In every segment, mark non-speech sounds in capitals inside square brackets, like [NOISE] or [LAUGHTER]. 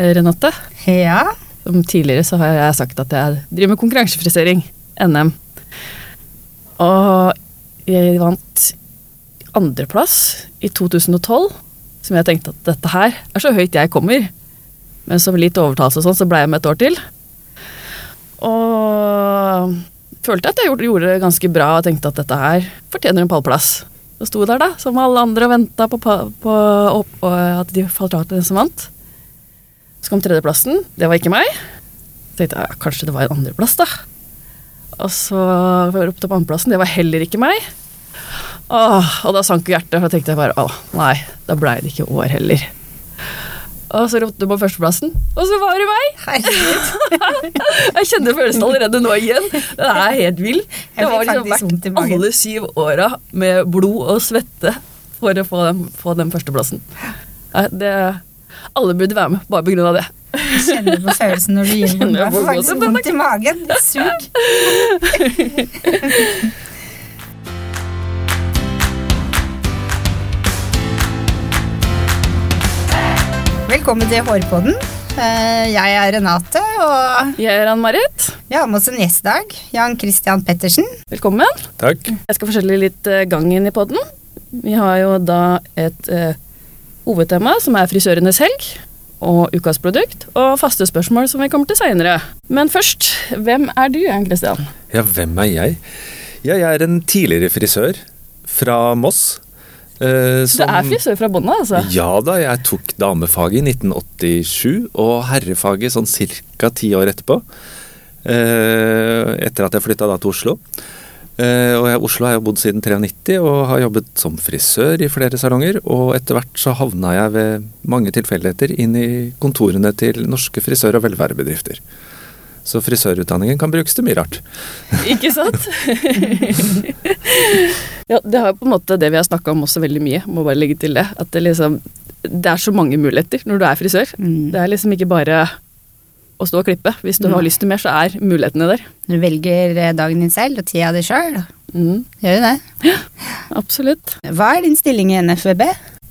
eh, Renate. Ja. Som tidligere så har jeg sagt at jeg driver med konkurransefrisering. NM. Og jeg vant andreplass i 2012, som jeg tenkte at dette her er så høyt jeg kommer. Men som litt overtalelse og sånn, så ble jeg med et år til. Og følte at jeg gjorde, det ganske bra og tenkte at dette her fortjener en pallplass. Så sto der, da, som alle andre, og venta på, på, på, på, at de falt av til den som vant. Så kom tredjeplassen. Det var ikke meg. Så tenkte jeg kanskje det var en andreplass, da. Og så ropte jeg på andreplassen. Det var heller ikke meg. Åh, og da sank hjertet, for da tenkte jeg bare å nei, da blei det ikke år heller. Og så ropte du på førsteplassen, og så var det meg! Herregud. [LAUGHS] Jeg kjenner følelsen allerede nå igjen. Den er helt vill. Det har var liksom verdt alle syv åra med blod og svette for å få den, få den førsteplassen. Det, alle burde være med, bare av det. Jeg kjenner på følelsen når du gir. Jeg jeg får faktisk vondt i magen. Sug. Velkommen til Hårpodden. Eh, Jeg er Renate, og Jeg er Ann-Marit. vi har med oss en gjest i dag. Jan Christian Pettersen. Velkommen. Takk. Jeg skal fortelle litt eh, gangen i podden. Vi har jo da et eh, hovedtema som er frisørenes helg. Og ukas produkt, og faste spørsmål som vi kommer til seinere. Men først, hvem er du, Jan Christian? Ja, hvem er jeg? Jeg er en tidligere frisør fra Moss. eh, Du er frisør fra bånda, altså? Ja da, jeg tok damefaget i 1987, og herrefaget sånn ca. ti år etterpå. eh, etter at jeg flytta da til Oslo. Eh, og jeg, i Oslo har jeg bodd siden 93 og har jobbet som frisør i flere salonger. Og etter hvert så havna jeg ved mange tilfeldigheter inn i kontorene til norske frisør- og velværebedrifter. Så frisørutdanningen kan brukes til mye rart. [LAUGHS] Ikke sant? [LAUGHS] ja, det har jo på en måte det vi har snakka om også veldig mye, må bare legge til det. At det liksom Det er så mange muligheter når du er frisør. Mm. Det er liksom ikke bare å stå og klippe. Hvis du har lyst til mer, så er mulighetene der. Du velger eh, dagen din selv og tida di sjøl. Mm, Gjør du det? absolutt. Hva er din stilling i NFVB?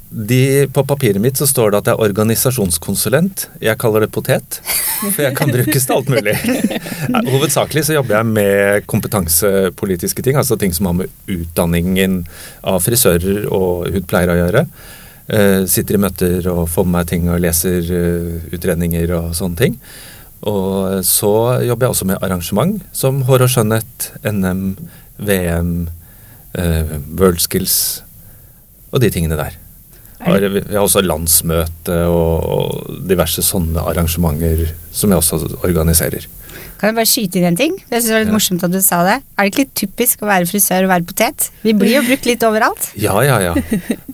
De, på papiret mitt så står det at jeg er organisasjonskonsulent. Jeg kaller det potet, for jeg kan brukes til alt mulig. [LAUGHS] Hovedsakelig så jobber jeg med kompetansepolitiske ting, altså ting som har med utdanningen av frisører og hudpleiere å gjøre. Eh, sitter i møter og får med meg ting og leser eh, utredninger og sånne ting. Og så jobber jeg også med arrangement som Hår og skjønnhet, NM, VM, eh, Worldskills og de tingene der. Har, vi har også landsmøte og, og diverse sånne arrangementer som jeg også organiserer. Kan jeg bare skyte inn en ting? Jeg synes det var litt Ja. morsomt at du sa det. Er det ikke litt typisk å være frisør og være potet? Vi blir jo brukt litt overalt. [LAUGHS] Ja, ja, ja.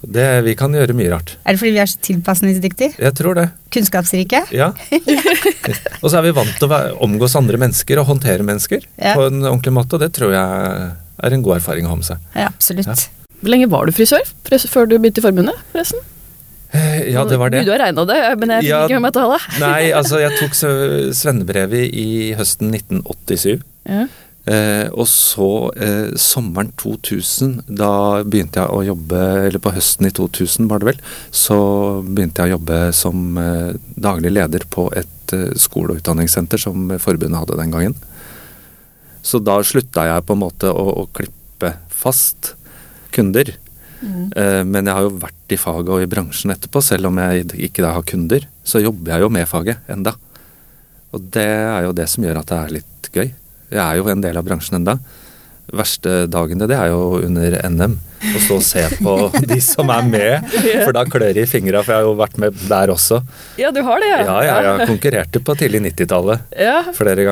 Det, vi kan gjøre mye rart. Er det fordi vi er så tilpasningsdyktige? Jeg tror det. Kunnskapsrike? Ja. [LAUGHS] [LAUGHS] Og så er vi vant til å omgås andre mennesker og håndtere mennesker Ja. på en ordentlig måte, og det tror jeg er en god erfaring å ha med seg. Ja, absolutt. Ja. Hvor lenge var du frisør før du begynte i forbundet, forresten? Eh, Ja, det var det. Du har regna det, men jeg fikk Ja. ikke med meg tallet. Nei, [LAUGHS] altså jeg tok svennebrevet i høsten 1987. Ja. Eh, og så eh, sommeren 2000, da begynte jeg å jobbe Eller på høsten i 2000 var det vel, så begynte jeg å jobbe som eh, daglig leder på et skole- og utdanningssenter som forbundet hadde den gangen. Så da slutta jeg på en måte å, å klippe fast kunder. Eh, men jeg har jo vært i faget og i bransjen etterpå, selv om jeg ikke da har kunder. Så jobber jeg jo med faget enda. Og det er jo det som gjør at det er litt gøy. Jeg er jo en del av bransjen enda. Verste dagene det er jo under NM. Å stå og se på [LAUGHS] de som er med. For da klør det i fingra, for jeg har jo vært med der også. ja, du har det, ja. Ja, ja, jeg konkurrerte på tidlig 90-tallet Ja. flere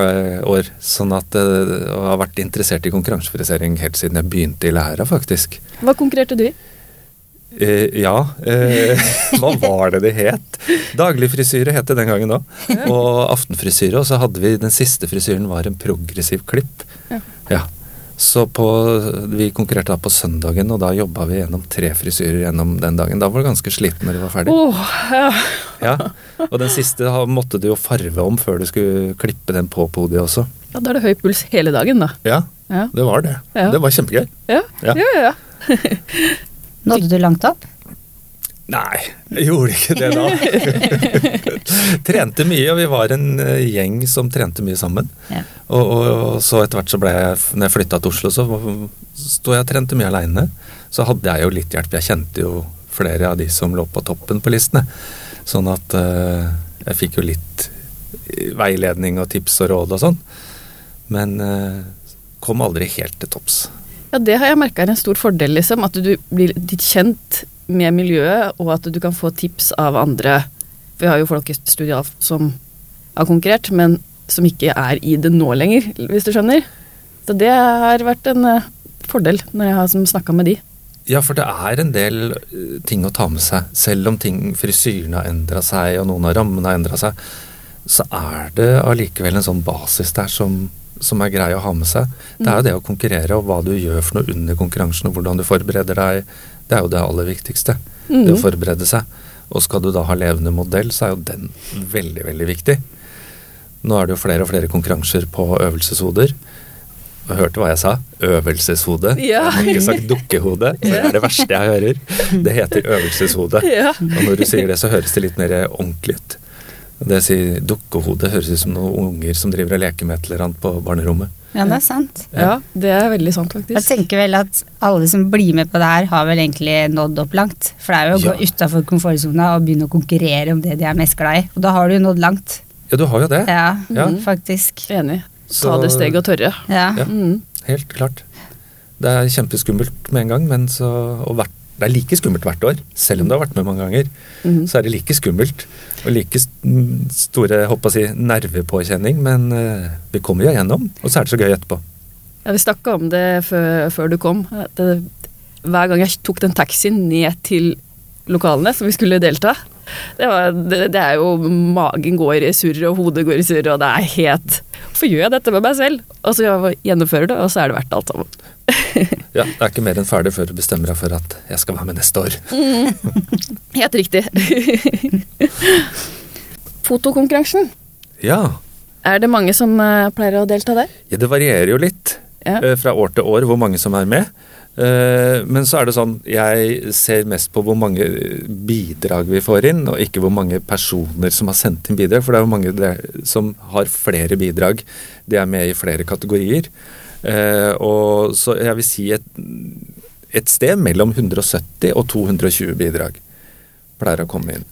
år. Sånn at jeg Og har vært interessert i konkurransefrisering helt siden jeg begynte i læra, faktisk. Hva konkurrerte du i? Eh, ja. Eh, [LAUGHS] hva var det det het? Daglig frisyre het det den gangen òg. Og aftenfrisyre. Og så hadde vi den siste frisyren var en progressiv klipp. Ja. Ja. Så på, vi konkurrerte da på søndagen, og da jobba vi gjennom tre frisyrer gjennom den dagen. Da var du ganske sliten når du var ferdig. Åh, ja. Ja. Og den siste måtte du jo farve om før du skulle klippe den på podiet også. ja, da er det høy puls hele dagen, da. Ja, Ja. det var det. Ja. Det var kjempegøy. Ja, Ja. ja, ja. [LAUGHS] Nådde du langt opp? Nei, jeg gjorde ikke det da. [LAUGHS] trente mye, og vi var en eh, gjeng som trente mye sammen. Ja. Og, og, og så etter hvert så ble jeg, når jeg flytta til Oslo, så sto jeg og trente mye aleine. Så hadde jeg jo litt hjelp. Jeg kjente jo flere av de som lå på toppen på listene. Sånn at uh, jeg fikk jo litt veiledning og tips og råd og sånn. Men uh, kom aldri helt til topps. Ja, det har jeg merka er en stor fordel, liksom. At du blir litt kjent med miljøet, og at du kan få tips av andre. Vi har jo folk i studiet som har konkurrert, men som ikke er i det nå lenger, hvis du skjønner. Så det har vært en eh, fordel når jeg har snakka med de. Ja, for det er en del eh, ting å ta med seg. Selv om ting, frisyren har endra seg, og noen av rammene har endra seg, så er det allikevel en sånn basis der som, som er grei å ha med seg. Det er jo det å konkurrere, og hva du gjør for noe under konkurransen, og hvordan du forbereder deg. Det er jo det aller viktigste. Det å forberede seg. Og skal du da ha levende modell, så er jo den veldig, veldig viktig. Nå er det jo flere og flere konkurranser på øvelseshoder. Og hørte hva jeg sa? Øvelseshode. [LAUGHS] Ja. Jeg har ikke sagt dukkehode. Det er det verste jeg hører. Det heter øvelseshode. [LAUGHS] Ja. Og når du sier det, så høres det litt mer ordentlig ut. Det å si dukkehode høres ut som noen unger som driver og leker med et eller annet på barnerommet. Ja, det er sant. ja, det er veldig sant, faktisk. Jeg tenker vel at alle som blir med på det her, har vel egentlig nådd opp langt. For det er jo å Ja. gå utafor komfortsona og begynne å konkurrere om det de er mest glad i. Og da har du jo nådd langt. Ja, du har jo det. Ja, Ja. faktisk. Enig. Så- Ta det steget og tørre. Ja. Ja. Mm. Helt klart. Det er kjempeskummelt med en gang, men så og hvert, Det er like skummelt hvert år. Selv om du har vært med mange ganger, Mm. så er det like skummelt. Og like store jeg håper å si, nervepåkjenning, men eh, vi kommer jo gjennom. Og så er det så gøy etterpå. Ja, vi snakka om det før, før du kom. Det, hver gang jeg tok den taxien ned til lokalene som vi skulle delta, det, var, det, det er jo Magen går i surr, og hodet går i surr, og det er helt Hvorfor gjør jeg dette med meg selv? Og så gjennomfører det, og så er det verdt alt sammen. [LAUGHS] Ja, Det er ikke mer enn ferdig før du bestemmer deg for at jeg skal være med neste år. [LAUGHS] Helt riktig. [LAUGHS] Fotokonkurransen. Ja, Er det mange som eh, pleier å delta der? ja det varierer jo litt Ja. eh, fra år til år hvor mange som er med. Eh, Men så er det sånn, jeg ser mest på hvor mange bidrag vi får inn, og ikke hvor mange personer som har sendt inn bidrag. For det er jo mange som har flere bidrag. De er med i flere kategorier. Eh, Og så jeg vil si et, et sted mellom 170 og 220 bidrag pleier å komme inn.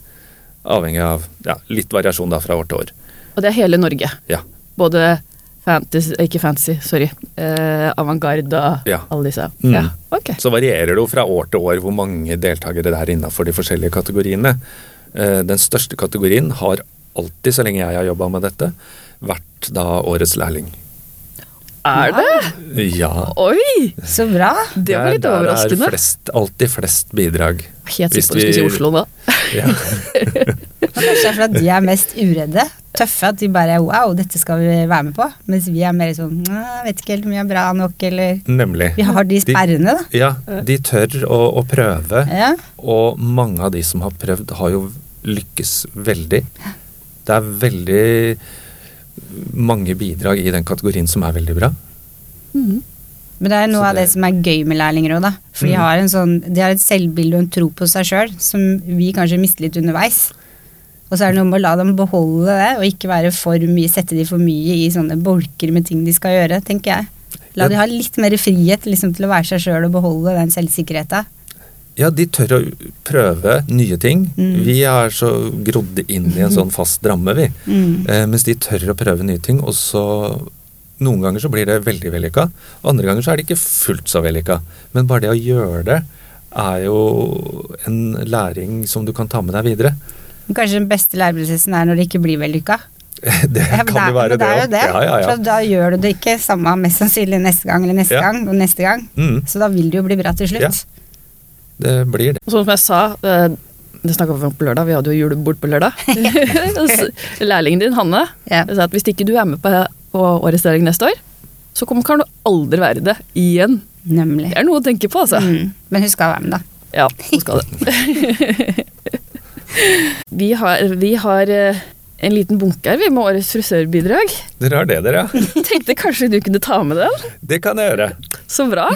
Avhengig av ja, litt variasjon da fra år til år. Og det er hele Norge. Ja. Både fantasy, ikke fantasy, sorry. Eh, avantgarde og Ja. alle disse. Mm. Ja, Okay. Så varierer det jo fra år til år hvor mange deltakere det er innafor de forskjellige kategoriene. Eh, Den største kategorien har alltid, så lenge jeg har jobba med dette, vært da årets lærling. Er det? Ja. Oi! Så bra. Det var litt overraskende. Det er flest, alltid flest bidrag. Helt Hvis sikker på at du skulle si Oslo nå. [LAUGHS] Ja. Kanskje det er fordi de er mest uredde. Tøffe. At de bare wow, dette skal vi være med på. Mens vi er mer sånn vet ikke helt om vi er bra nok, eller Nemlig. Vi har de sperrene, da. Ja, de tør å, å prøve, Ja. og mange av de som har prøvd, har jo lykkes veldig. Det er veldig mange bidrag i den kategorien som er veldig bra. Men det er noe det... av det som er gøy med lærlinger òg, da. For de Mm. har en sånn De har et selvbilde og en tro på seg sjøl som vi kanskje mister litt underveis. Og så er det noe med å la dem beholde det, og ikke være for mye, sette de for mye i sånne bolker med ting de skal gjøre, tenker jeg. La Ja. de ha litt mer frihet liksom, til å være seg sjøl og beholde den selvsikkerheten. Ja, de tør å prøve nye ting. Mm. Vi er så grodd inn i en [LAUGHS] sånn fast ramme, vi. Mm. Eh, mens de tør å prøve nye ting, og så Noen ganger så blir det veldig vellykka, andre ganger så er det ikke fullt så vellykka. Men bare det å gjøre det er jo en læring som du kan ta med deg videre. Kanskje den beste læreprosessen er når det ikke blir vellykka. [LAUGHS] Det Ja, kan jo være det det jo det. Ja, ja, ja. Da gjør du det ikke samme mest sannsynlig neste gang eller neste Ja. gang og neste gang. Mm, Så da vil det jo bli bra til slutt. Ja. Det blir det. Sånn som jeg sa, eh, det snakka vi om på lørdag, vi hadde jo julebord på lørdag. [LAUGHS] [LAUGHS] Lærlingen din, Hanne, Ja. sa at hvis ikke du er med på, på årets lærling neste år, så kommer, kan du aldri være det igjen. Nemlig. Det er noe å tenke på, altså. Mm. Men hun skal være med, da. Ja, hun skal det. [LAUGHS] vi har, vi har eh, en liten bunke her, vi, med årets frisørbidrag. Dere har det, dere. ja. Tenkte kanskje du kunne ta med den? Det kan jeg gjøre. Så bra.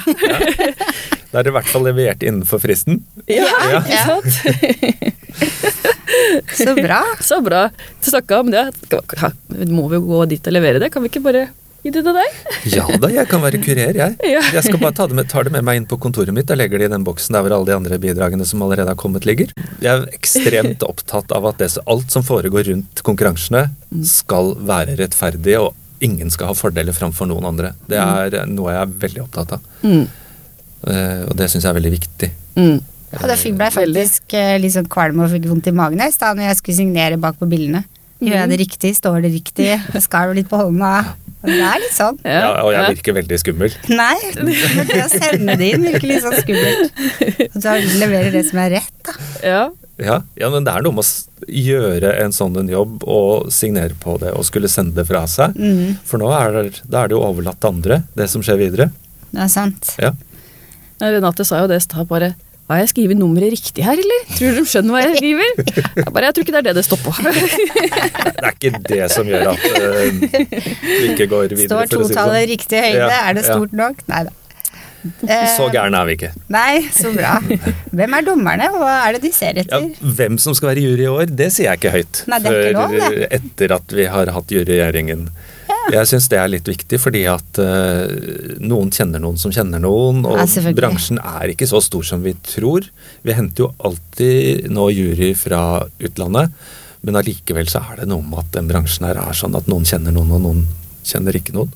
Da er det i hvert fall levert innenfor fristen. Ja, Ja. ikke sant? [LAUGHS] Så bra. Så bra. Du snakka om det. Må vi gå dit og levere det? Kan vi ikke bare gi det til deg? Ja da, jeg kan være kurer, jeg. Jeg skal bare ta det, med, tar det med meg inn på kontoret mitt. Jeg legger det i den boksen der hvor alle de andre bidragene som allerede har kommet, ligger. Jeg er ekstremt [LAUGHS] opptatt av at det, alt som foregår rundt konkurransene, skal være rettferdig, og ingen skal ha fordeler framfor noen andre. Det er noe jeg er veldig opptatt av. Mm. Eh, Og det syns jeg er veldig viktig. Mm. Ja, det ble faktisk eh, litt sånn kvalm og fikk vondt i magen i stad når jeg skulle signere bak på bildene. Gjør jeg det riktig? Står det riktig? Jeg skal litt på hånda. Og Det er litt sånn. Ja, og jeg virker veldig skummel. Nei, men det å sende det inn virker litt sånn skummelt. Og så leverer det som er rett, da. Ja. Ja, ja, men det er noe med å gjøre en sånn en jobb og signere på det og skulle sende det fra seg. Mm. For nå er det, da er det jo overlatt til andre, det som skjer videre. Det er sant. Ja. Renate sa jo det i stad, bare Har jeg skrevet nummeret riktig her, eller? Tror du de skjønner hva jeg skriver? [LAUGHS] Jeg bare, jeg tror ikke det er det det står på. [LAUGHS] Det er ikke det som gjør at uh, vi ikke går videre. Står totallet sånn. riktig høyde? Ja, Er det ja. stort nok? Nei da. Så gærne er vi ikke. Nei, så bra. Hvem er dommerne, og hva er det de ser Ja, etter? hvem som skal være jury i år, det sier jeg ikke høyt. Nei, det er ikke lov, før det. etter at vi har hatt juryeringen. Jeg syns det er litt viktig, fordi at uh, noen kjenner noen som kjenner noen. Og Ja, bransjen er ikke så stor som vi tror. Vi henter jo alltid nå jury fra utlandet, men allikevel så er det noe med at den bransjen her er sånn at noen kjenner noen, og noen kjenner ikke noen.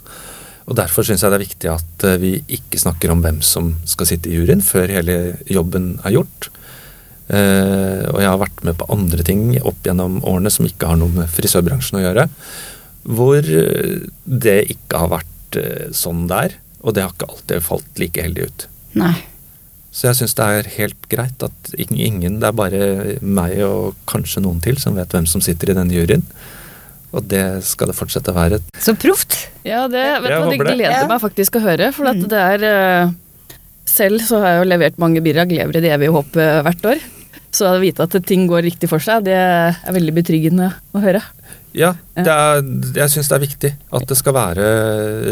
Og Derfor syns jeg det er viktig at eh, vi ikke snakker om hvem som skal sitte i juryen før hele jobben er gjort. Uh, og jeg har vært med på andre ting opp gjennom årene som ikke har noe med frisørbransjen å gjøre. Hvor eh, det ikke har vært eh, sånn der. Og det har ikke alltid falt like heldig ut. Nei. Så jeg syns det er helt greit at ingen, det er bare meg og kanskje noen til som vet hvem som sitter i den juryen. Og det skal det fortsette å være. Så proft. Ja, det, vet Jeg hva, det gleder meg faktisk å høre. For at det er eh, Selv så har jeg jo levert mange bidrag, lever i det evige håp eh, hvert år. Så å vite at ting går riktig for seg, det er veldig betryggende å høre. Ja, er, jeg syns det er viktig at det skal være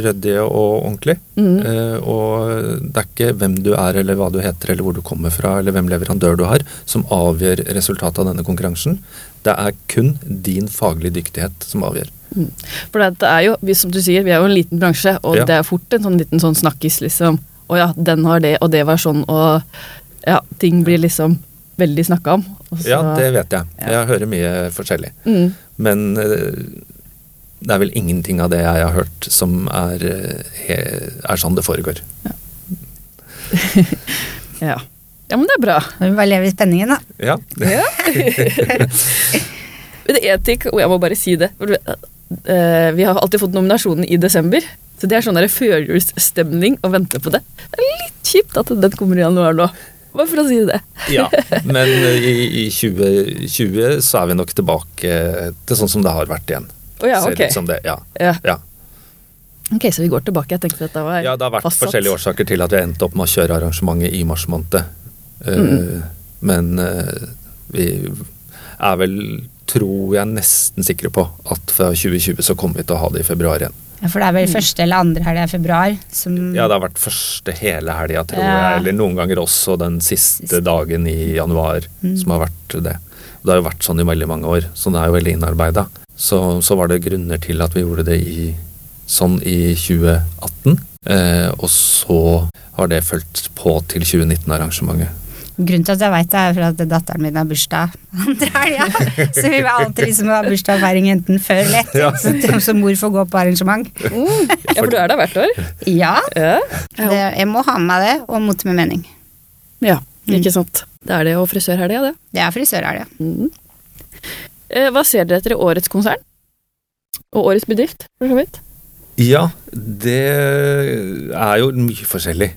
ryddig og ordentlig. Mm. Eh, og det er ikke hvem du er eller hva du heter eller hvor du kommer fra eller hvem leverandør du har som avgjør resultatet av denne konkurransen. Det er kun din faglige dyktighet som avgjør. For det er jo, som du sier, vi er jo en liten bransje, og Ja. det er fort en sånn liten sånn snakkis, liksom. Å ja, den har det, og det var sånn, og ja, ting blir liksom veldig snakka om. Og så- Ja, det vet jeg. Ja. Jeg hører mye forskjellig. Mm. Men eh, det er vel ingenting av det jeg har hørt som er, eh, er sånn det foregår. [LAUGHS] Ja. ja, men det er bra. Vi bare leve i spenningen, da. Ja. [LAUGHS] Men etikk, og jeg må bare si det eh, Vi har alltid fått nominasjonen i desember. Så det er sånn førjulsstemning å vente på det. Det er litt kjipt at den kommer i januar nå. Bare for å si det. Ja, [LAUGHS] men i, i 2020 så er vi nok tilbake til sånn som det har vært igjen. Å ja, Ser ok. ut som det, ja. Ja. ja. Ok, så vi går tilbake. Jeg tenkte dette var Ja, det har vært fastsatt. forskjellige årsaker til at vi endte opp med å kjøre arrangementet i mars måned. Mm. Uh, Men uh, vi er vel, tror jeg, nesten sikre på at fra 2020 så kommer vi til å ha det i februar igjen. Ja, for det er vel første eller andre helga i februar som Ja, det har vært første hele helga, tror Ja. jeg. Eller noen ganger også den siste dagen i januar som har vært det. Det har jo vært sånn i veldig mange år, så det er jo veldig innarbeida. Så, så var det grunner til at vi gjorde det i, sånn i 2018. Eh, og så har det fulgt på til 2019-arrangementet. Grunnen til at jeg veit det, er for at datteren min har bursdag andre helga. Så vi vil alltid liksom ha bursdagsfeiring enten før eller etter. Ja. Så, så mor får gå på arrangement. Mm. Ja, for du er der hvert år? Ja, Ja. det, jeg må ha med meg det, og mot med mening. ja. Ikke sant. Det er det og frisørhelga, det. Det er frisørhelga. Mm. Eh, hva ser dere etter i årets konsern? Og årets bedrift, for så vidt? Ja, det er jo mye forskjellig.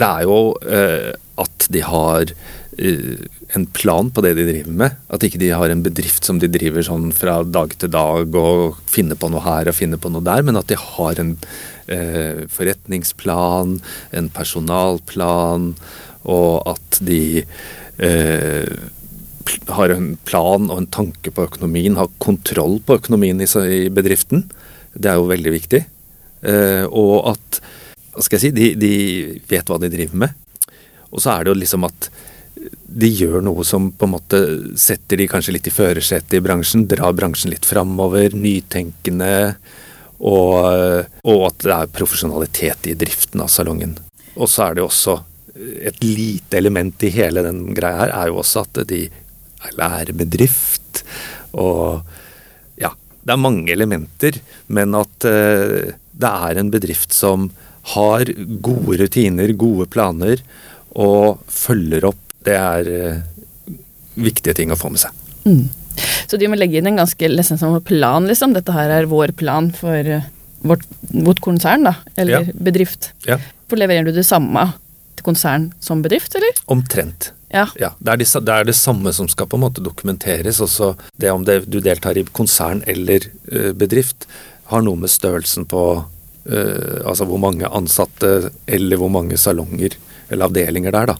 Det er jo eh, at de har eh, en plan på det de driver med. At ikke de har en bedrift som de driver sånn fra dag til dag og finner på noe her og finner på noe der, men at de har en eh, forretningsplan, en personalplan, og at de eh, har en plan og en tanke på økonomien, har kontroll på økonomien i, bedriften. Det er jo veldig viktig. Eh, og at hva skal jeg si, de, de vet hva de driver med. Og så er det jo liksom at de gjør noe som på en måte setter de kanskje litt i førersetet i bransjen, drar bransjen litt framover, nytenkende, og, og, at det er profesjonalitet i driften av salongen. Og så er det jo også et lite element i hele den greia her, er jo også at de er lærebedrift, og ja, det er mange elementer, men at uh, det er en bedrift som har gode rutiner, gode planer, og følger opp det er uh, viktige ting å få med seg. Mm. Så de må legge inn en ganske liksom, plan, liksom. Dette her er vår plan for uh, vårt, vårt, konsern, da. Eller ja. bedrift. Ja. For leverer du det samme til konsern som bedrift, eller? Omtrent. Ja. ja det, er de, det, er det, samme som skal på en måte dokumenteres. Også det om det, du deltar i konsern eller uh, bedrift, har noe med størrelsen på uh, Altså hvor mange ansatte eller hvor mange salonger eller avdelinger det er, da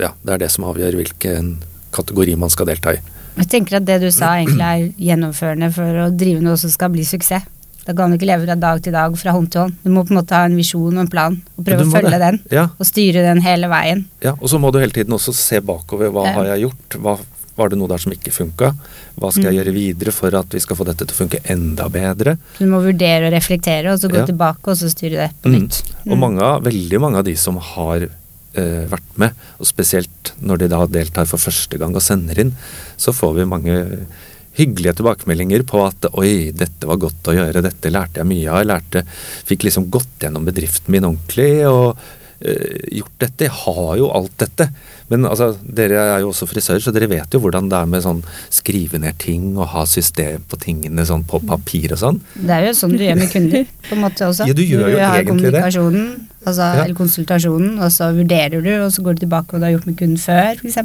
ja, det er det som avgjør hvilken kategori man skal delta i. Jeg tenker at det du sa egentlig er gjennomførende for å drive noe som skal bli suksess. Da kan du ikke leve fra dag til dag, fra hånd til hånd. Du må på en måte ha en visjon og en plan, og prøve å følge det. den. Ja. Og styre den hele veien. Ja, og så må du hele tiden også se bakover. Hva ja. har jeg gjort? Hva, var det noe der som ikke funka? Hva skal jeg mm. gjøre videre for at vi skal få dette til å funke enda bedre? Du må vurdere og reflektere, og så gå ja. tilbake og så styre det på mm. nytt. Mm. Og mange, veldig mange av de som har eh, vært med. Og spesielt når de da deltar for første gang og sender inn, så får vi mange hyggelige tilbakemeldinger på at oi, dette var godt å gjøre, dette lærte jeg mye av. Jeg lærte, fikk liksom gått gjennom bedriften min ordentlig og uh, gjort dette. Jeg har jo alt dette. Men altså, dere er jo også frisører, så dere vet jo hvordan det er med sånn skrive ned ting og ha system på tingene sånn på papir og sånn. Det er jo sånn du gjør med kunder på en måte også. Ja, du gjør jo har egentlig det. altså, ja. eller konsultasjonen, og så vurderer du, og så går du tilbake hva du har gjort med kunden før, f.eks.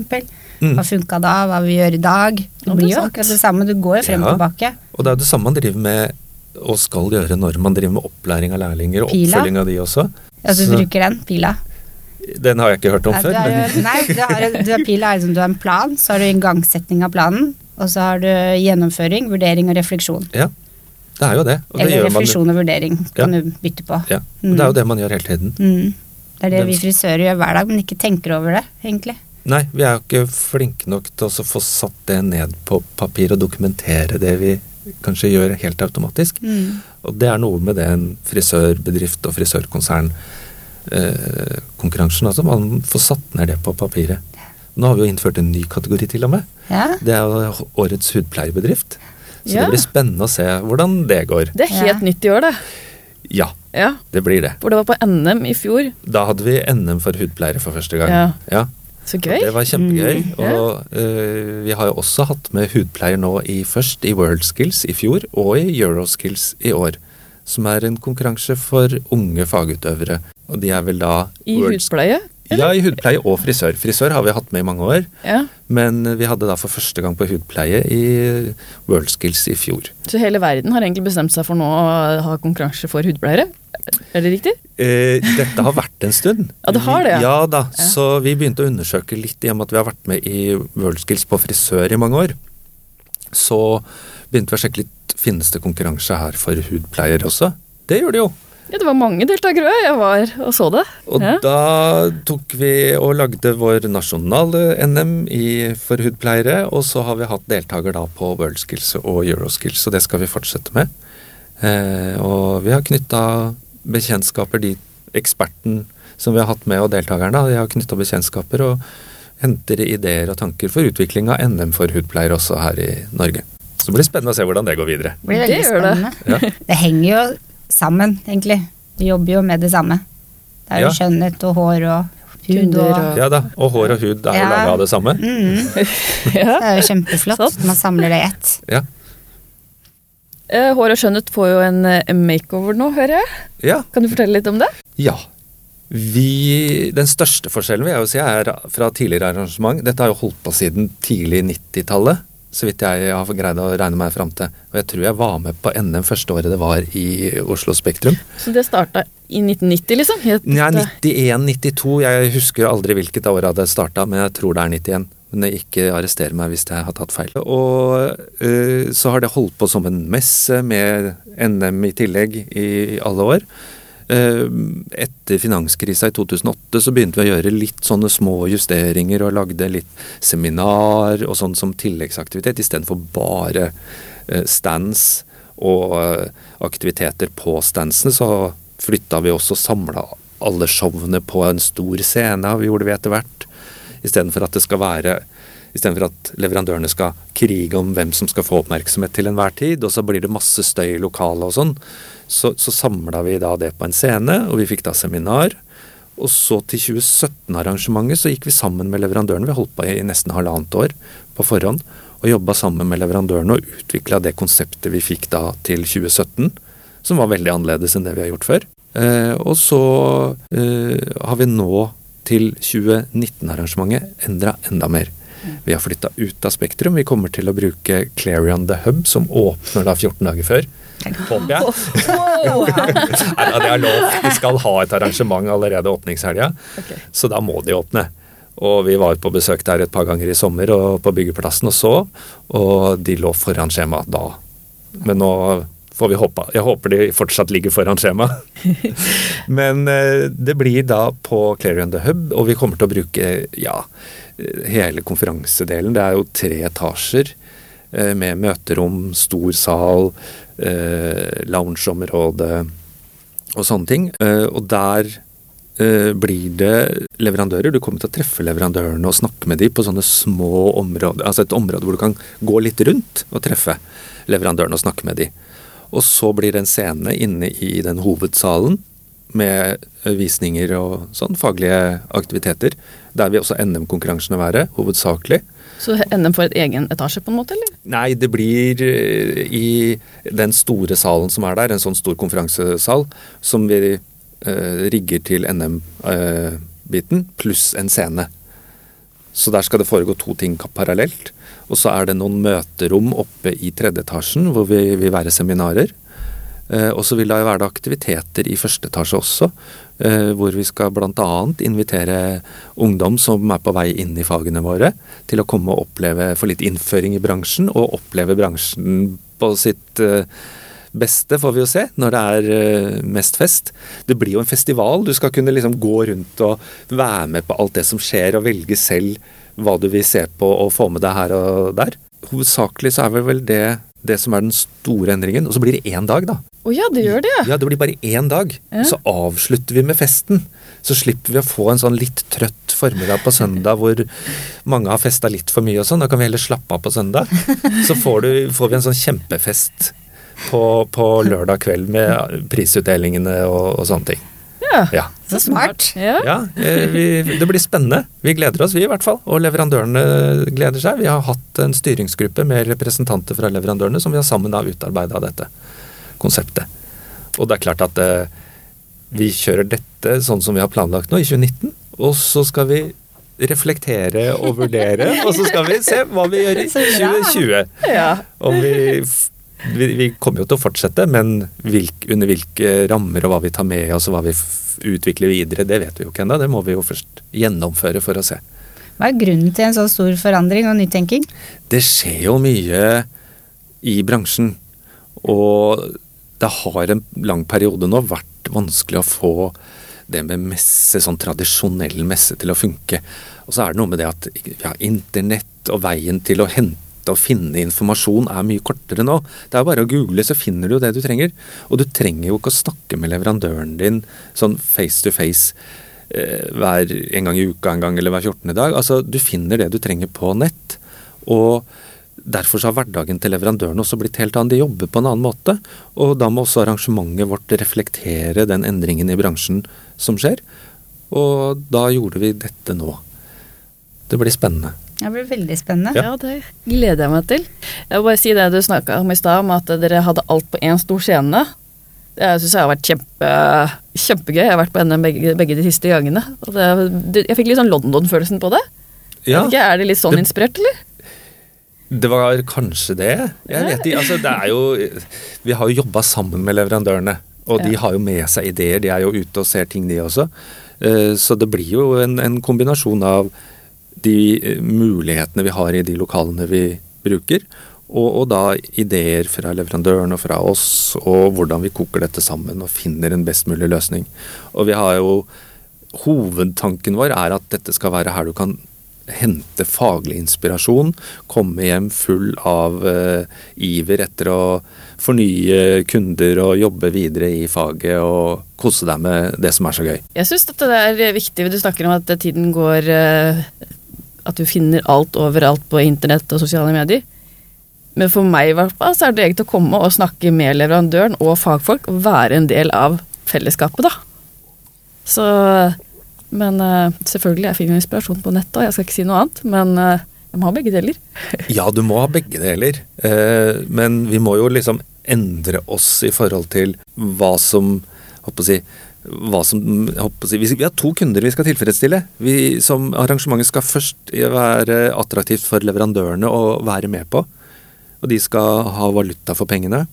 Mm. Hva funka da, hva vi gjør i dag. Det blir jo akkurat det samme, du går jo frem og ja. tilbake. Og det er det samme man driver med og skal gjøre når man driver med opplæring av lærlinger og Pila. oppfølging av de også. Ja, så bruker den, Pila? Den har jeg ikke hørt om nei, før. Nei, du har, du har pila er liksom, du har en plan, så har du igangsetting av planen, og så har du gjennomføring, vurdering og refleksjon. Ja, det er jo det. Og Eller refleksjon og vurdering kan ja. du bytte på. Ja, mm. Det er jo det man gjør hele tiden. Mm. Det er det vi frisører gjør hver dag, men ikke tenker over det, egentlig. Nei, vi er jo ikke flinke nok til å få satt det ned på papir og dokumentere det vi kanskje gjør helt automatisk. Mm. Og det er noe med det en frisørbedrift og frisørkonsern eh, konkurransen. Altså man får satt ned det på papiret. Nå har vi jo innført en ny kategori til og med. Ja. Det er årets hudpleiebedrift. Så ja. det blir spennende å se hvordan det går. Det er helt ja. nytt i år, det. Ja, ja, det blir det. For det var på NM i fjor. Da hadde vi NM for hudpleiere for første gang. Ja. ja. Så gøy. Og det var kjempegøy. Mm, og uh, vi har jo også hatt med hudpleier nå i, først i World Skills i fjor og i Euroskills i år. Som er en konkurranse for unge fagutøvere. Og de er vel da I hudpleie? Ja, i hudpleie og frisør. Frisør har vi hatt med i mange år. Ja. Men vi hadde da for første gang på hudpleie i Worldskills i fjor. Så hele verden har egentlig bestemt seg for nå å ha konkurranse for hudpleiere? Er det riktig? Eh, dette har vært en stund. [LAUGHS] ja, det har det, ja. ja da, ja. Så vi begynte å undersøke litt i og med at vi har vært med i Worldskills på frisør i mange år. Så begynte vi å sjekke litt finnes det konkurranse her for hudpleiere også. Det gjør det jo. Ja, det var mange deltakere. Jeg var og så det. Og ja. da tok vi og lagde vår nasjonale NM i for hudpleiere, og så har vi hatt deltaker da på Worldskills og Euroskills, og det skal vi fortsette med. Eh, og vi har knytta bekjentskaper, de eksperten som vi har hatt med og deltakerne. de har knytta bekjentskaper og henter ideer og tanker for utvikling av NM for hudpleiere også her i Norge. Så det blir spennende å se hvordan det går videre. Det, blir det gjør det. Ja. Det henger jo sammen, egentlig. Vi jobber jo med det samme. Det er jo ja. skjønnhet og hår og hud og Ja da, og hår og hud er jo ja. laga av det samme. Mm. [LAUGHS] ja. Det er jo kjempeflott. Man samler det i ett. Ja. Eh, hår og skjønnhet får jo en makeover nå, hører jeg. Ja. Kan du fortelle litt om det? Ja. Vi, den største forskjellen vil jeg jo si er fra tidligere arrangement. Dette har jo holdt på siden tidlig 90-tallet så vidt jeg har greid å regne meg fram til. Og jeg tror jeg var med på NM første året det var i Oslo Spektrum. Så det starta i 1990, liksom? Helt, ja, 91-92. Jeg husker aldri hvilket år det starta, men jeg tror det er 91. Men ikke arrester meg hvis jeg har tatt feil. Og uh, så har det holdt på som en messe med NM i tillegg i alle år. Eh, etter finanskrisa i 2008 så begynte vi å gjøre litt sånne små justeringer og lagde litt seminar og sånn som tilleggsaktivitet, istedenfor bare eh, stands og eh, aktiviteter på standsene. Så flytta vi også samla alle showene på en stor scene, vi gjorde vi etter hvert. Istedenfor at det skal være Istedenfor at leverandørene skal krige om hvem som skal få oppmerksomhet til enhver tid, og så blir det masse støy i lokalet og sånn, så, så samla vi da det på en scene, og vi fikk da seminar. Og så til 2017-arrangementet så gikk vi sammen med leverandørene. Vi holdt på i nesten halvannet år på forhånd. Og jobba sammen med leverandørene og utvikla det konseptet vi fikk da til 2017. Som var veldig annerledes enn det vi har gjort før. Eh, og så eh, har vi nå til 2019-arrangementet endra enda mer. Vi har flytta ut av Spektrum. Vi kommer til å bruke Clarion The Hub, som åpner da 14 dager før. Håper jeg. Nei, det er lov. Vi skal ha et arrangement allerede åpningshelga, okay. så da må de åpne. Og vi var på besøk der et par ganger i sommer og på byggeplassen og så, og de lå foran skjema da. Men nå får vi håpe. Jeg håper de fortsatt ligger foran skjema. [LAUGHS] Men eh, det blir da på Clarion The Hub, og vi kommer til å bruke ja, hele konferansedelen. Det er jo tre etasjer eh, med møterom, stor sal, eh, loungeområde og sånne ting. Eh, og der eh, blir det leverandører. Du kommer til å treffe leverandørene og snakke med dem på sånne små områder. Altså et område hvor du kan gå litt rundt og treffe leverandørene og snakke med dem. Og så blir det en scene inne i den hovedsalen med visninger og sånn, faglige aktiviteter. Der vil også NM-konkurransene være, hovedsakelig. Så NM får et egen etasje, på en måte, eller? Nei, det blir eh, i den store salen som er der, en sånn stor konferansesal, som vi eh, rigger til NM-biten, pluss en scene. Så der skal det foregå to ting parallelt. Og så er det noen møterom oppe i tredje etasjen hvor vi vil være seminarer. Eh, og så vil det være aktiviteter i første etasje også, eh, hvor vi skal bl.a. invitere ungdom som er på vei inn i fagene våre, til å komme og oppleve, få litt innføring i bransjen, og oppleve bransjen på sitt eh, beste, får vi jo se, når det er eh, mest fest. Det blir jo en festival. Du skal kunne liksom gå rundt og være med på alt det som skjer, og velge selv hva du vil se på og få med deg her og der. Hovedsakelig så er vel det det som er den store endringen. Og så blir det én dag, da. Å ja, det gjør det, ja. Ja, det blir bare én dag. Ja. Så avslutter vi med festen. Så slipper vi å få en sånn litt trøtt formiddag på søndag hvor mange har festa litt for mye og sånn. Da kan vi heller slappe av på søndag. Så får, du, får vi en sånn kjempefest på, på lørdag kveld med prisutdelingene og, og sånne ting. Ja. Ja. Så smart. Ja. Ja, eh, vi, det blir spennende. Vi gleder oss, vi i hvert fall. Og leverandørene gleder seg. Vi har hatt en styringsgruppe med representanter fra leverandørene som vi har sammen har utarbeida dette konseptet. Og det er klart at eh, vi kjører dette sånn som vi har planlagt nå, i 2019. Og så skal vi reflektere og vurdere, og så skal vi se hva vi gjør i [LAUGHS] 2020. ja. Om vi, vi, vi kommer jo til å fortsette, men hvilk, under hvilke rammer og hva vi tar med oss og hva vi utvikler videre, det vet vi jo ikke ennå. Det må vi jo først gjennomføre for å se. Hva er grunnen til en så stor forandring og nytenking? Det skjer jo mye i bransjen, og det har en lang periode nå vært vanskelig å få det med messe, sånn tradisjonell messe til å funke. Og så er det noe med det at ja, internett og veien til å hente og finne informasjon er mye kortere nå. Det er bare å google, så finner du jo det du trenger. Og du trenger jo ikke å snakke med leverandøren din sånn face to face eh, hver en gang i uka en gang eller hver 14. dag. Altså, du finner det du trenger på nett. Og derfor så har hverdagen til leverandøren også blitt helt annen. De jobber på en annen måte. Og da må også arrangementet vårt reflektere den endringen i bransjen som skjer. Og da gjorde vi dette nå. Det blir spennende. Det blir veldig spennende. Ja, det gleder jeg meg til. Jeg vil bare si det du snakka om i stad, om at dere hadde alt på én stor scene. Det syns jeg har vært kjempe, kjempegøy. Jeg har vært på NM begge, begge de siste gangene. Det, jeg fikk litt sånn London-følelsen på det. Ja, ikke, er det litt sånn Det- inspirert, eller? Det var kanskje det. Jeg vet ikke. Altså, det er jo Vi har jo jobba sammen med leverandørene. Og de har jo med seg ideer. De er jo ute og ser ting, de også. Eh, Så det blir jo en, en kombinasjon av de eh, mulighetene vi har i de lokalene vi bruker, Og, og da ideer fra leverandøren og fra oss, og hvordan vi koker dette sammen og finner en best mulig løsning. Og vi har jo Hovedtanken vår er at dette skal være her du kan hente faglig inspirasjon, komme hjem full av uh, iver etter å fornye kunder og jobbe videre i faget og kose deg med det som er så gøy. Jeg syns dette er viktig. Du snakker om at tiden går uh, At du finner alt overalt på internett og sosiale medier. Men for meg i hvert fall så er det egentlig å komme og snakke med leverandøren og fagfolk være en del av fellesskapet, da. Så Men uh, selvfølgelig, jeg finner inspirasjon på nettet, og jeg skal ikke si noe annet. Men uh, jeg må ha begge deler. [LAUGHS] ja, du må ha begge deler. Uh, men vi må jo liksom endre oss i forhold til hva som Håper si hva som, si, Vi har to kunder vi skal tilfredsstille. Vi, som Arrangementet skal først være attraktivt for leverandørene å være med på. Og de skal ha valuta for pengene.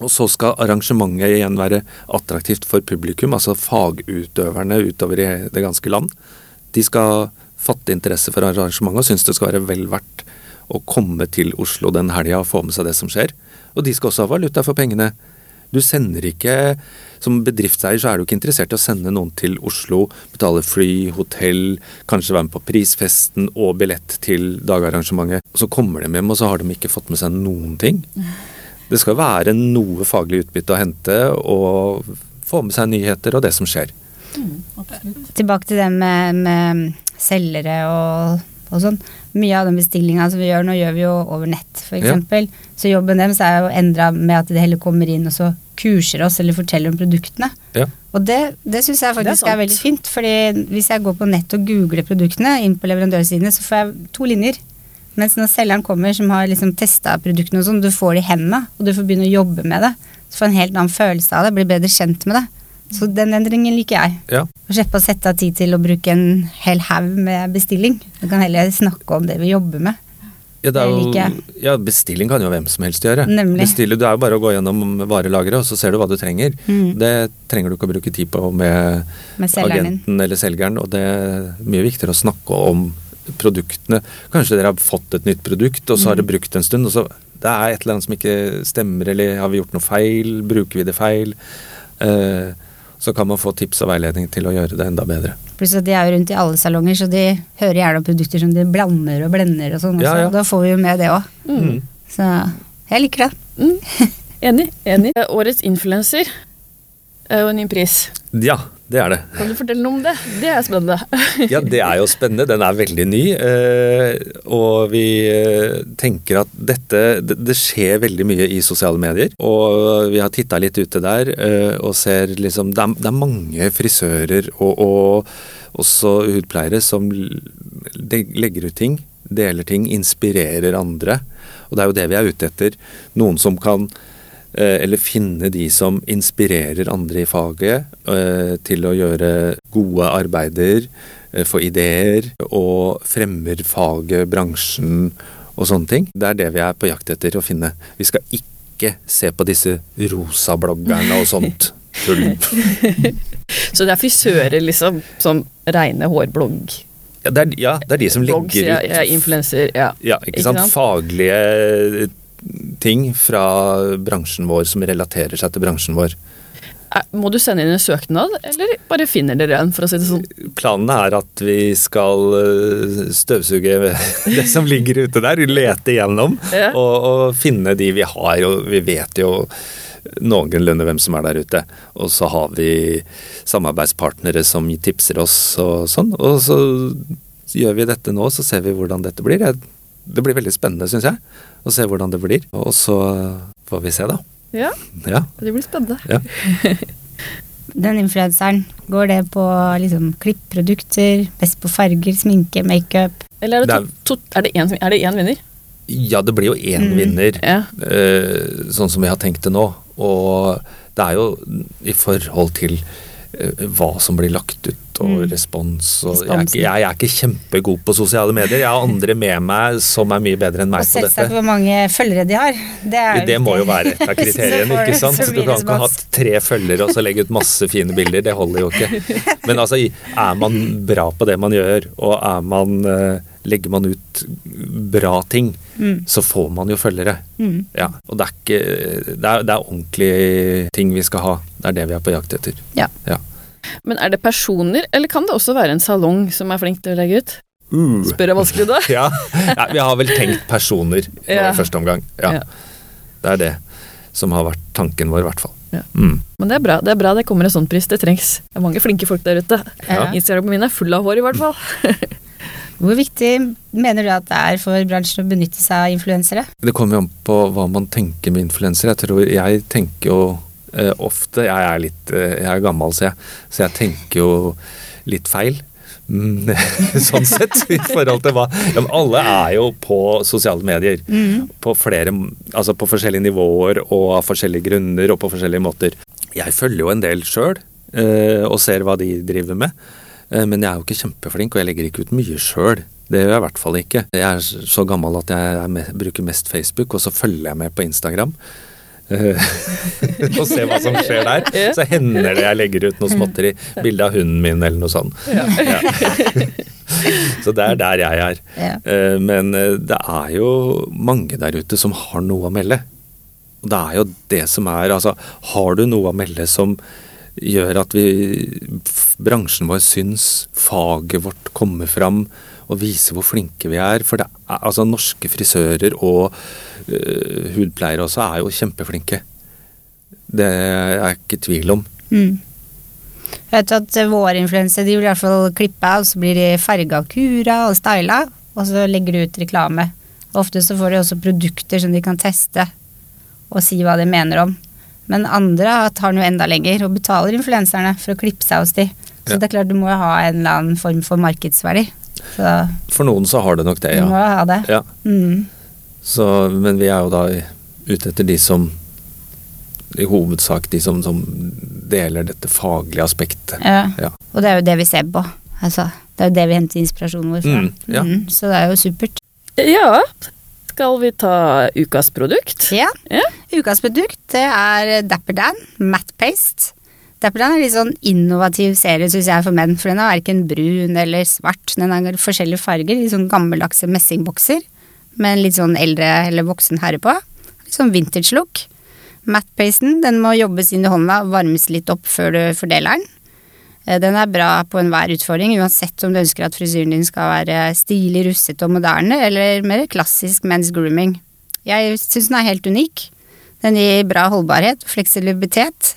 Og så skal arrangementet igjen være attraktivt for publikum, altså fagutøverne utover i det ganske land. De skal fatte interesse for arrangementet og synes det skal være vel verdt å komme til Oslo den helga og få med seg det som skjer. Og de skal også ha valuta for pengene. Du sender ikke Som bedriftseier så er du ikke interessert i å sende noen til Oslo, betale fly, hotell, kanskje være med på prisfesten og billett til dagarrangementet. Og så kommer de hjem, og så har de ikke fått med seg noen ting. Det skal være noe faglig utbytte å hente, og få med seg nyheter og det som skjer. Mm, Tilbake til det med, med selgere og, og, sånn. Mye av den bestillinga som vi gjør nå, gjør vi jo over nett, f.eks. Ja. Så jobben deres er jo endra med at det heller kommer inn og så kurser oss eller forteller om produktene. Ja. Og det, det syns jeg faktisk er, er, veldig fint. fordi hvis jeg går på nett og googler produktene inn på leverandørsidene, så får jeg to linjer. Mens når selgeren kommer som har liksom testa produktene og sånn, du får det i hendene, og du får begynne å jobbe med det. Så får en helt annen følelse av det, blir bedre kjent med det. Så den endringen liker jeg. Ja. Å slippe å sette av tid til å bruke en hel haug med bestilling. Du kan heller snakke om det vi jobber med. Ja, jo, ja, bestilling kan jo hvem som helst gjøre. Nemlig. Bestille, det er jo bare å gå gjennom varelageret, og så ser du hva du trenger. Mm. Det trenger du ikke å bruke tid på med, med agenten eller selgeren, og det er mye viktigere å snakke om produktene. Kanskje dere har fått et nytt produkt, og så har dere mm. brukt en stund, og så det er et eller annet som ikke stemmer, eller har vi gjort noe feil? Bruker vi det feil? Eh, så kan man få tips og veiledning til å gjøre det enda bedre. Pluss at de er jo rundt i alle salonger, så de hører gjerne om produkter som de blander og blender og sånn ja, ja. Da får vi jo med det òg. Mm. Så jeg liker det. Mm. Enig. Enig. Årets influenser er jo en ny pris. Ja, det er det. Kan du fortelle noe om det? Det er spennende. [LAUGHS] ja, det er jo spennende. Den er veldig ny. Eh, og vi eh, tenker at dette Det skjer veldig mye i sosiale medier. Og vi har titta litt ute der eh, og ser liksom Det er, det er mange frisører og, og, også hudpleiere som legger ut ting, deler ting, inspirerer andre. Og det er jo det vi er ute etter. Noen som kan eller finne de som inspirerer andre i faget eh, til å gjøre gode arbeider, eh, få ideer, og fremmer faget, bransjen og sånne ting. Det er det vi er på jakt etter å finne. Vi skal ikke se på disse rosa bloggerne og sånt tull. [LAUGHS] Så det er frisører, liksom, som reine hårblogg? Ja det, er, ja, det er de som legger ut ja, ja, Influenser, ja. ja ikke, sant? Faglige ting fra bransjen vår som relaterer seg til bransjen vår. Må du sende inn en søknad, eller bare finner dere en? for å si det sånn? Planen er at vi skal eh, støvsuge [LAUGHS] det som ligger ute der, lete igjennom ja. og, og, finne de vi har. og Vi vet jo noenlunde hvem som er der ute. Og så har vi samarbeidspartnere som tipser oss og sånn. Og så gjør vi dette nå, så ser vi hvordan dette blir. Det blir veldig spennende, syns jeg å se hvordan det blir. Og så får vi se, da. Ja, ja. det blir spennende. Ja. [LAUGHS] Den influenseren, går det på liksom klippprodukter, best på farger, sminke, makeup? Eller er det, to, to, er det én vinner? Ja, det blir jo én mm. vinner, ja. uh, sånn som vi har tenkt det nå. Og det er jo i forhold til hva som blir lagt ut og mm. respons. Og jeg, ikke, jeg, er ikke, kjempegod på sosiale medier. Jeg har andre med meg som er mye bedre enn meg på dette. Og selvsagt hvor mange følgere de har. Det, det må jo være et av [LAUGHS] kriteriene. ikke sant? Du kan ikke ha tre følgere og så legge ut masse fine bilder. Det holder jo ikke. [LAUGHS] Men altså, er man bra på det man gjør, og er man uh, legger man ut bra ting, Mm. så får man jo følgere. Mm. Ja, og det er ikke Det er, det er ordentlige ting vi skal ha. Det er det vi er på jakt etter. Ja. Ja. Men er det personer, eller kan det også være en salong som er flink til å legge ut? Uh. Spør jeg vanskelig da? [LAUGHS] Ja. ja, vi har vel tenkt personer nå i første omgang. Ja. Ja. Det er det som har vært tanken vår, i hvert fall. Ja. Mm. Men det er bra det er bra det kommer en sånn pris, det trengs. Det er mange flinke folk der ute. Ja. Instagramen min er full av hår, i hvert fall. [LAUGHS] Hvor viktig mener du at det er for bransjen å benytte seg av influensere? Det kommer jo an på hva man tenker med influensere. Jeg tror jeg tenker jo eh, ofte Jeg er litt eh, Jeg er gammel, så jeg, så jeg tenker jo litt feil. Mm, [LAUGHS] sånn sett, i forhold til hva ja, Alle er jo på sosiale medier. På flere Altså på forskjellige nivåer og av forskjellige grunner og på forskjellige måter. Jeg følger jo en del sjøl, eh, og ser hva de driver med. Eh, Men jeg er jo ikke kjempeflink, og jeg legger ikke ut mye sjøl. Det gjør jeg i hvert fall ikke. Jeg er så gammel at jeg er me bruker mest Facebook, og så følger jeg med på Instagram. Eh, [LAUGHS] og ser hva som skjer der. Så hender det jeg legger ut noe småtteri. Bilde av hunden min eller noe sånt. Ja. [LAUGHS] så det er der jeg er. Ja. Eh, Men det er jo mange der ute som har noe å melde. Og det er jo det som er Altså, har du noe å melde som gjør at vi, bransjen vår syns faget vårt kommer fram og viser hvor flinke vi er. For er, altså, norske frisører og øh, hudpleiere også er jo kjempeflinke. Det er jeg ikke tvil om. Mm. Jeg vet at vår våre influensere de vil i hvert fall klippe og så blir de farga og kura og styla, og så legger de ut reklame. Og ofte så får de også produkter som de kan teste og si hva de mener om. Men andre tar den jo enda lenger og betaler influenserne for å klippe seg hos de. Så Ja. det er klart du må jo ha en eller annen form for markedsverdi. Så For noen så har det nok det, ja. du må ha det. ja. Mm. Så, men vi er jo da ute etter de som I hovedsak de som, som deler dette faglige aspektet. Ja. Ja. Og det er jo det vi ser på. Altså, det er jo det vi henter inspirasjonen vår fra. Mm, ja. Mm, så det er jo supert. Ja, skal vi ta ukas produkt? Ja. Ja. Ukas produkt det er Dapper Dan Matte Paste. Dapper Dan er en litt sånn innovativ serie synes jeg for menn, for den er verken brun eller svart. Den har forskjellige farger, litt sånn gammeldagse messingbokser med en litt sånn eldre eller voksen herre på. Litt sånn vintage look. Matte pasten den må jobbes inn i hånda og varmes litt opp før du fordeler den. Eh, Den er bra på enhver utfordring, uansett om du ønsker at frisyren din skal være stilig, russete og moderne, eller mer klassisk men's grooming. Jeg syns den er helt unik. Den gir bra holdbarhet fleksibilitet,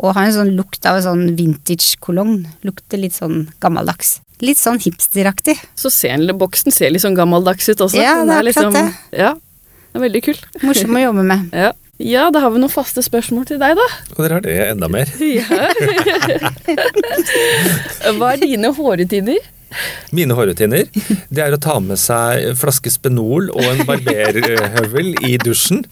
og har en sånn lukt av en sånn vintage-kolonn. Lukter litt sånn gammeldags. Litt sånn hipsteraktig. Så boksen ser litt sånn gammeldags ut også. Ja, det er akkurat det. Ja, det er veldig kul. Morsom å jobbe med. [LAUGHS] Ja. Ja, da har vi noen faste spørsmål til deg, da. Og dere har det enda mer. [LAUGHS] Ja. Hva er dine hårrutiner? Mine hårrutiner det er å ta med seg flaske Spenol og en barberhøvel i dusjen.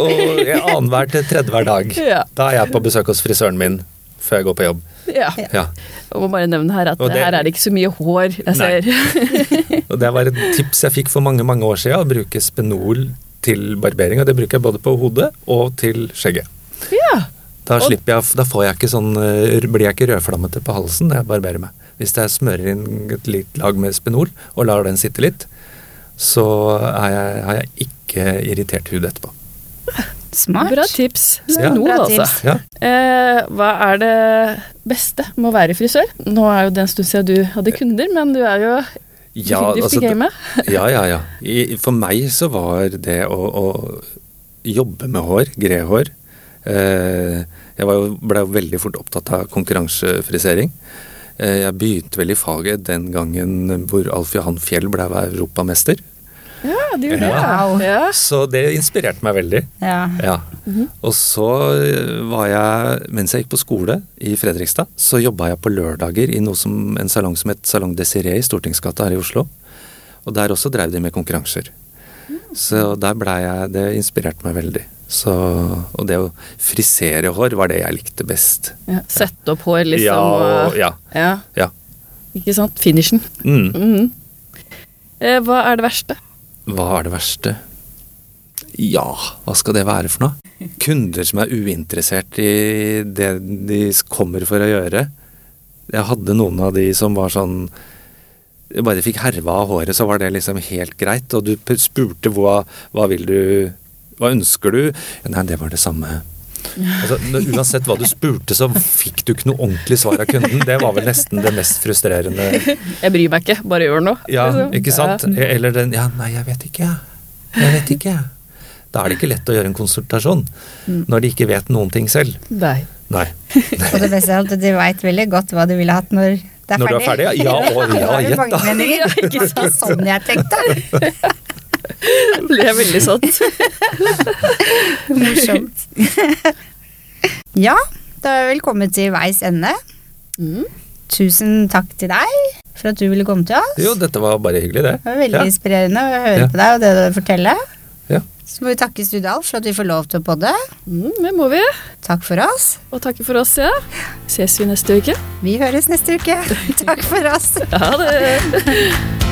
Og annenhver til tredje hver dag. Da er jeg på besøk hos frisøren min før jeg går på jobb. Ja. Ja. Jeg må bare nevne her at det- her er det ikke så mye hår jeg ser. Og det var et tips jeg fikk for mange mange år siden, å bruke Spenol til barbering. Og det bruker jeg både på hodet og til skjegget. Ja. Da, jeg, da får jeg ikke sånn, eh, blir jeg ikke rødflammete på halsen når jeg barberer meg. Hvis jeg smører inn et lite lag med Spenol og lar den sitte litt, så er jeg, har jeg ikke irritert hud etterpå. [LAUGHS] Smart. Bra tips. Ja. Noe, Bra altså. tips. Ja. Eh, hva er det beste med å være frisør? Nå er jo det en stund siden du hadde kunder, men du er jo Ja, altså, ja, ja, ja. I, for meg så var det å, å jobbe med hår, grehår eh, Jeg var jo, ble jo veldig fort opptatt av konkurransefrisering. Eh, jeg begynte vel i faget den gangen hvor Alf Johan Fjell ble europamester. Du gjorde det. Wow. Ja. Så det inspirerte meg veldig. Ja. Ja. Og så eh, var jeg, mens jeg gikk på skole i Fredrikstad, så jobba jeg på lørdager i noe som, en salong som het Salong Desiree i Stortingsgata her i Oslo. Og der også drev de med konkurranser. Så der blei jeg Det inspirerte meg veldig. Så, og det å frisere hår var det jeg likte best. Ja, Sette opp hår, liksom. ja, og, ja, ja. ja. Ikke sant? Finishen. Mm. Mhm. Eh, hva er det verste? Hva er det verste? Ja, hva skal det være for noe? Kunder som er uinteressert i det de kommer for å gjøre. Jeg hadde noen av de som var sånn bare fikk herva av håret, så var det liksom helt greit. Og du spurte hva, hva vil du Hva ønsker du? Nei, det var det samme. Altså, når- uansett hva du spurte, så fikk du ikke noe ordentlig svar av kunden. Det var vel nesten det mest frustrerende. Jeg bryr meg ikke, bare gjør noe. Ja, liksom. ikke sant? Eller den Ja, nei, jeg vet ikke. Jeg vet ikke. Da er det ikke lett å gjøre en konsultasjon. Når de ikke vet noen ting selv. Nei. Nei. Og det beste er at de veit veldig godt hva de ville hatt når det er Når du er ferdig, ja. Ja, og- ja, gjett mange da. Ja, ikke sant? sånn jeg tenkte. [LAUGHS] [LAUGHS] Det ble veldig sant. [LAUGHS] Morsomt. [LAUGHS] ja, da er vi vel kommet til veis ende. Mm. Tusen takk til deg for at du ville komme til oss. Jo, dette var bare hyggelig, det. Det var veldig Ja. inspirerende å høre Ja. på deg og det du forteller. Ja. Så må vi takke Studal for at vi får lov til å podde. Mm, det må vi. Takk for oss. Og takk for oss, ja. Ses vi neste uke. Vi høres neste uke. Takk for oss. Ha det.